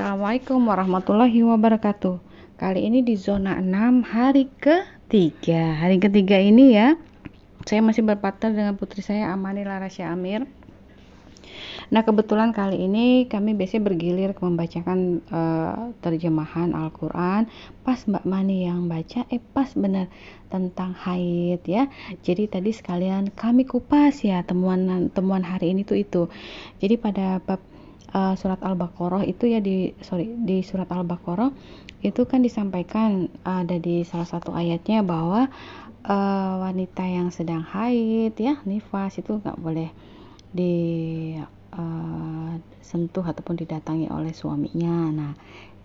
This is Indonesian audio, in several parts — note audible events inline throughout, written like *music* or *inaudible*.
Assalamualaikum warahmatullahi wabarakatuh. Kali ini di zona 6 hari ketiga. Hari ketiga ini ya Saya masih berpartner dengan putri saya Amani Larasya Amir. Nah kebetulan kali ini kami biasanya bergilir membacakan uh, terjemahan Al-Quran. Pas Mbak Mani yang baca, eh pas benar tentang haid ya. Jadi tadi sekalian kami kupas ya temuan temuan hari ini tuh itu. Jadi pada bab uh, surat Al-Baqarah itu ya di sorry di surat Al-Baqarah itu kan disampaikan ada di salah satu ayatnya bahwa uh, wanita yang sedang haid ya nifas itu nggak boleh di uh, sentuh ataupun didatangi oleh suaminya. Nah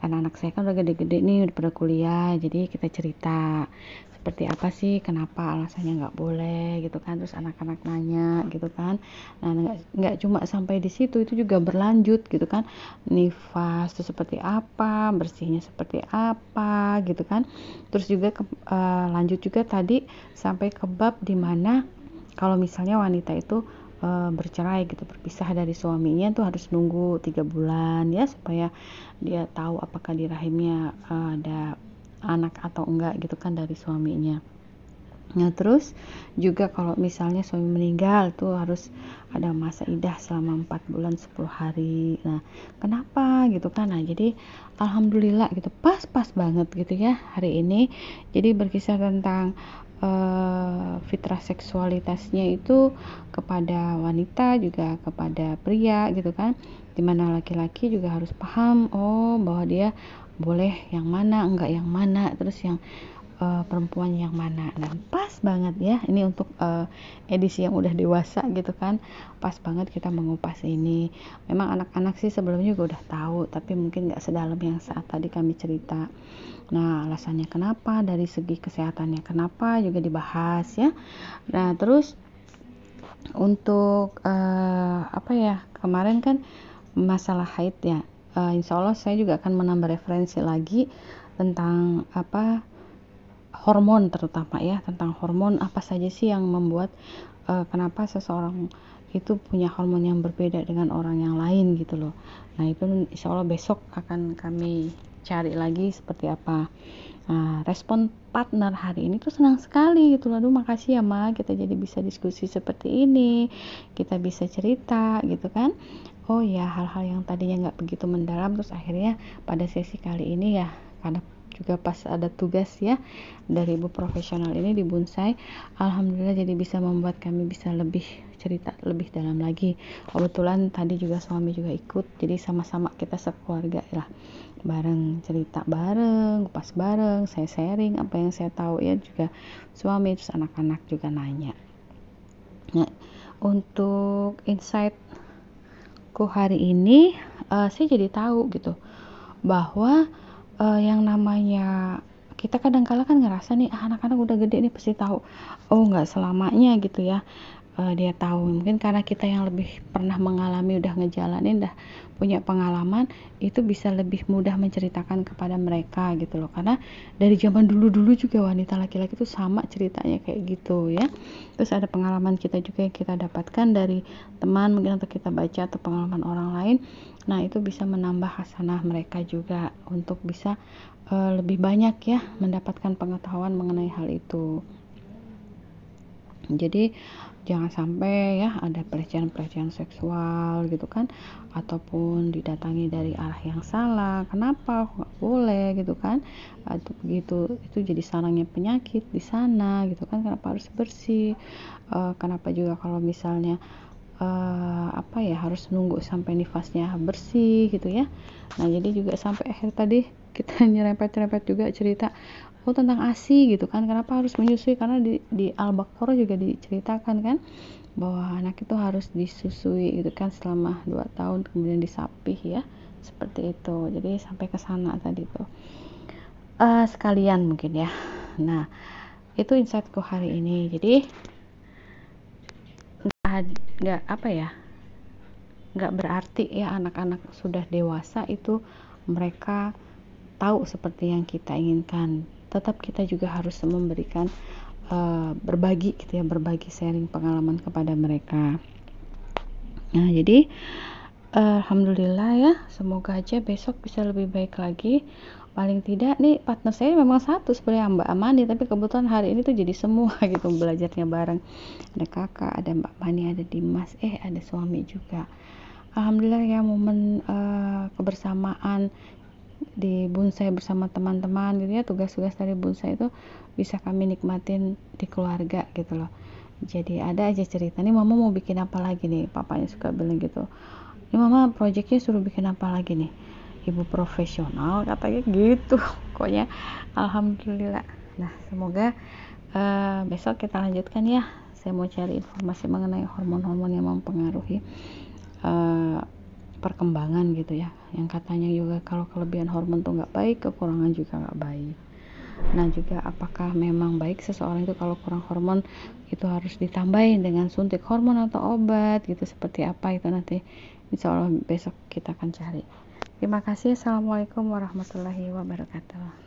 karena anak saya kan udah gede-gede nih udah pada kuliah jadi kita cerita seperti apa sih kenapa alasannya nggak boleh gitu kan. Terus anak-anak nanya gitu kan. Nah nggak cuma sampai di situ itu juga berlanjut gitu kan. Nifas itu seperti apa bersihnya seperti apa gitu kan. Terus juga ke, uh, lanjut juga tadi sampai ke bab di mana kalau misalnya wanita itu e, bercerai gitu berpisah dari suaminya tuh harus nunggu tiga bulan ya supaya dia tahu apakah di rahimnya e, ada anak atau enggak gitu kan dari suaminya Nah terus juga kalau misalnya suami meninggal tuh harus ada masa idah selama 4 bulan 10 hari. Nah kenapa gitu kan? Nah jadi alhamdulillah gitu pas-pas banget gitu ya hari ini. Jadi berkisah tentang uh, fitrah seksualitasnya itu kepada wanita juga kepada pria gitu kan di mana laki-laki juga harus paham oh bahwa dia boleh yang mana enggak yang mana terus yang uh, perempuan yang mana. Dan pas banget ya ini untuk uh, edisi yang udah dewasa gitu kan. Pas banget kita mengupas ini. Memang anak-anak sih sebelumnya juga udah tahu tapi mungkin nggak sedalam yang saat tadi kami cerita. Nah alasannya kenapa dari segi kesehatannya kenapa juga dibahas ya. Nah terus untuk uh, apa ya kemarin kan masalah haid ya. Uh, insya Allah saya juga akan menambah referensi lagi tentang apa hormon terutama ya tentang hormon apa saja sih yang membuat uh, kenapa seseorang itu punya hormon yang berbeda dengan orang yang lain gitu loh. Nah itu insya Allah besok akan kami cari lagi seperti apa. Nah respon partner hari ini tuh senang sekali gitu loh. Aduh makasih ya ma kita jadi bisa diskusi seperti ini kita bisa cerita gitu kan. Oh ya hal-hal yang tadinya nggak begitu mendalam terus akhirnya pada sesi kali ini ya karena juga pas ada tugas ya dari ibu profesional ini di bonsai. Alhamdulillah jadi bisa membuat kami bisa lebih cerita lebih dalam lagi. Kebetulan tadi juga suami juga ikut jadi sama-sama kita sekeluarga lah. Bareng cerita bareng pas bareng saya sharing apa yang saya tahu ya juga suami terus anak-anak juga nanya. Nah untuk insightku hari ini uh, saya jadi tahu gitu bahwa uh, yang namanya kita kadang-kala kan ngerasa nih ah, anak-anak udah gede nih pasti tahu. Oh nggak selamanya gitu ya uh, dia tahu. Mungkin karena kita yang lebih pernah mengalami udah ngejalanin dah punya pengalaman itu bisa lebih mudah menceritakan kepada mereka gitu loh. Karena dari zaman dulu-dulu juga wanita laki-laki itu sama ceritanya kayak gitu ya. Terus ada pengalaman kita juga yang kita dapatkan dari teman mungkin atau kita baca atau pengalaman orang lain. Nah itu bisa menambah hasanah mereka juga untuk bisa uh, lebih banyak ya mendapatkan pengetahuan mengenai hal itu jadi jangan sampai ya ada pelecehan-pelecehan seksual gitu kan ataupun didatangi dari arah yang salah kenapa nggak boleh gitu kan atau begitu. Itu jadi sarangnya penyakit di sana gitu kan kenapa harus bersih uh, kenapa juga kalau misalnya uh, apa ya harus nunggu sampai nifasnya bersih gitu ya. Nah jadi juga sampai akhir tadi kita *laughs* nyerempet-nyerempet juga cerita oh tentang asi gitu kan. Kenapa harus menyusui? Karena di, di al-baqarah juga diceritakan kan bahwa anak itu harus disusui gitu kan selama 2 tahun kemudian disapih ya. Seperti itu. Jadi sampai ke sana tadi tuh. Uh, sekalian mungkin ya. Nah itu insightku hari ini. Jadi nggak apa ya nggak berarti ya anak-anak sudah dewasa itu mereka tahu seperti yang kita inginkan tetap kita juga harus memberikan uh, berbagi gitu ya berbagi sharing pengalaman kepada mereka. Nah jadi Alhamdulillah ya semoga aja besok bisa lebih baik lagi. Paling tidak nih partner saya memang satu sebenarnya Mbak Amani tapi kebetulan hari ini tuh jadi semua *laughs* gitu belajarnya bareng. Ada kakak ada Mbak Mani ada Dimas eh ada suami juga. Alhamdulillah ya momen uh, kebersamaan di bonsai bersama teman-teman gitu ya tugas-tugas dari bonsai itu bisa kami nikmatin di keluarga gitu loh. Jadi ada aja cerita nih mama mau bikin apa lagi nih? Papanya suka bilang gitu. Ini mama proyeknya suruh bikin apa lagi nih? Ibu profesional katanya gitu. *laughs* Pokoknya alhamdulillah. Nah semoga uh, besok kita lanjutkan ya. Saya mau cari informasi mengenai hormon-hormon yang mempengaruhi uh, perkembangan gitu ya yang katanya juga kalau kelebihan hormon tuh nggak baik kekurangan juga nggak baik nah juga apakah memang baik seseorang itu kalau kurang hormon itu harus ditambahin dengan suntik hormon atau obat gitu seperti apa itu nanti insya Allah besok kita akan cari Terima kasih. Assalamualaikum warahmatullahi wabarakatuh.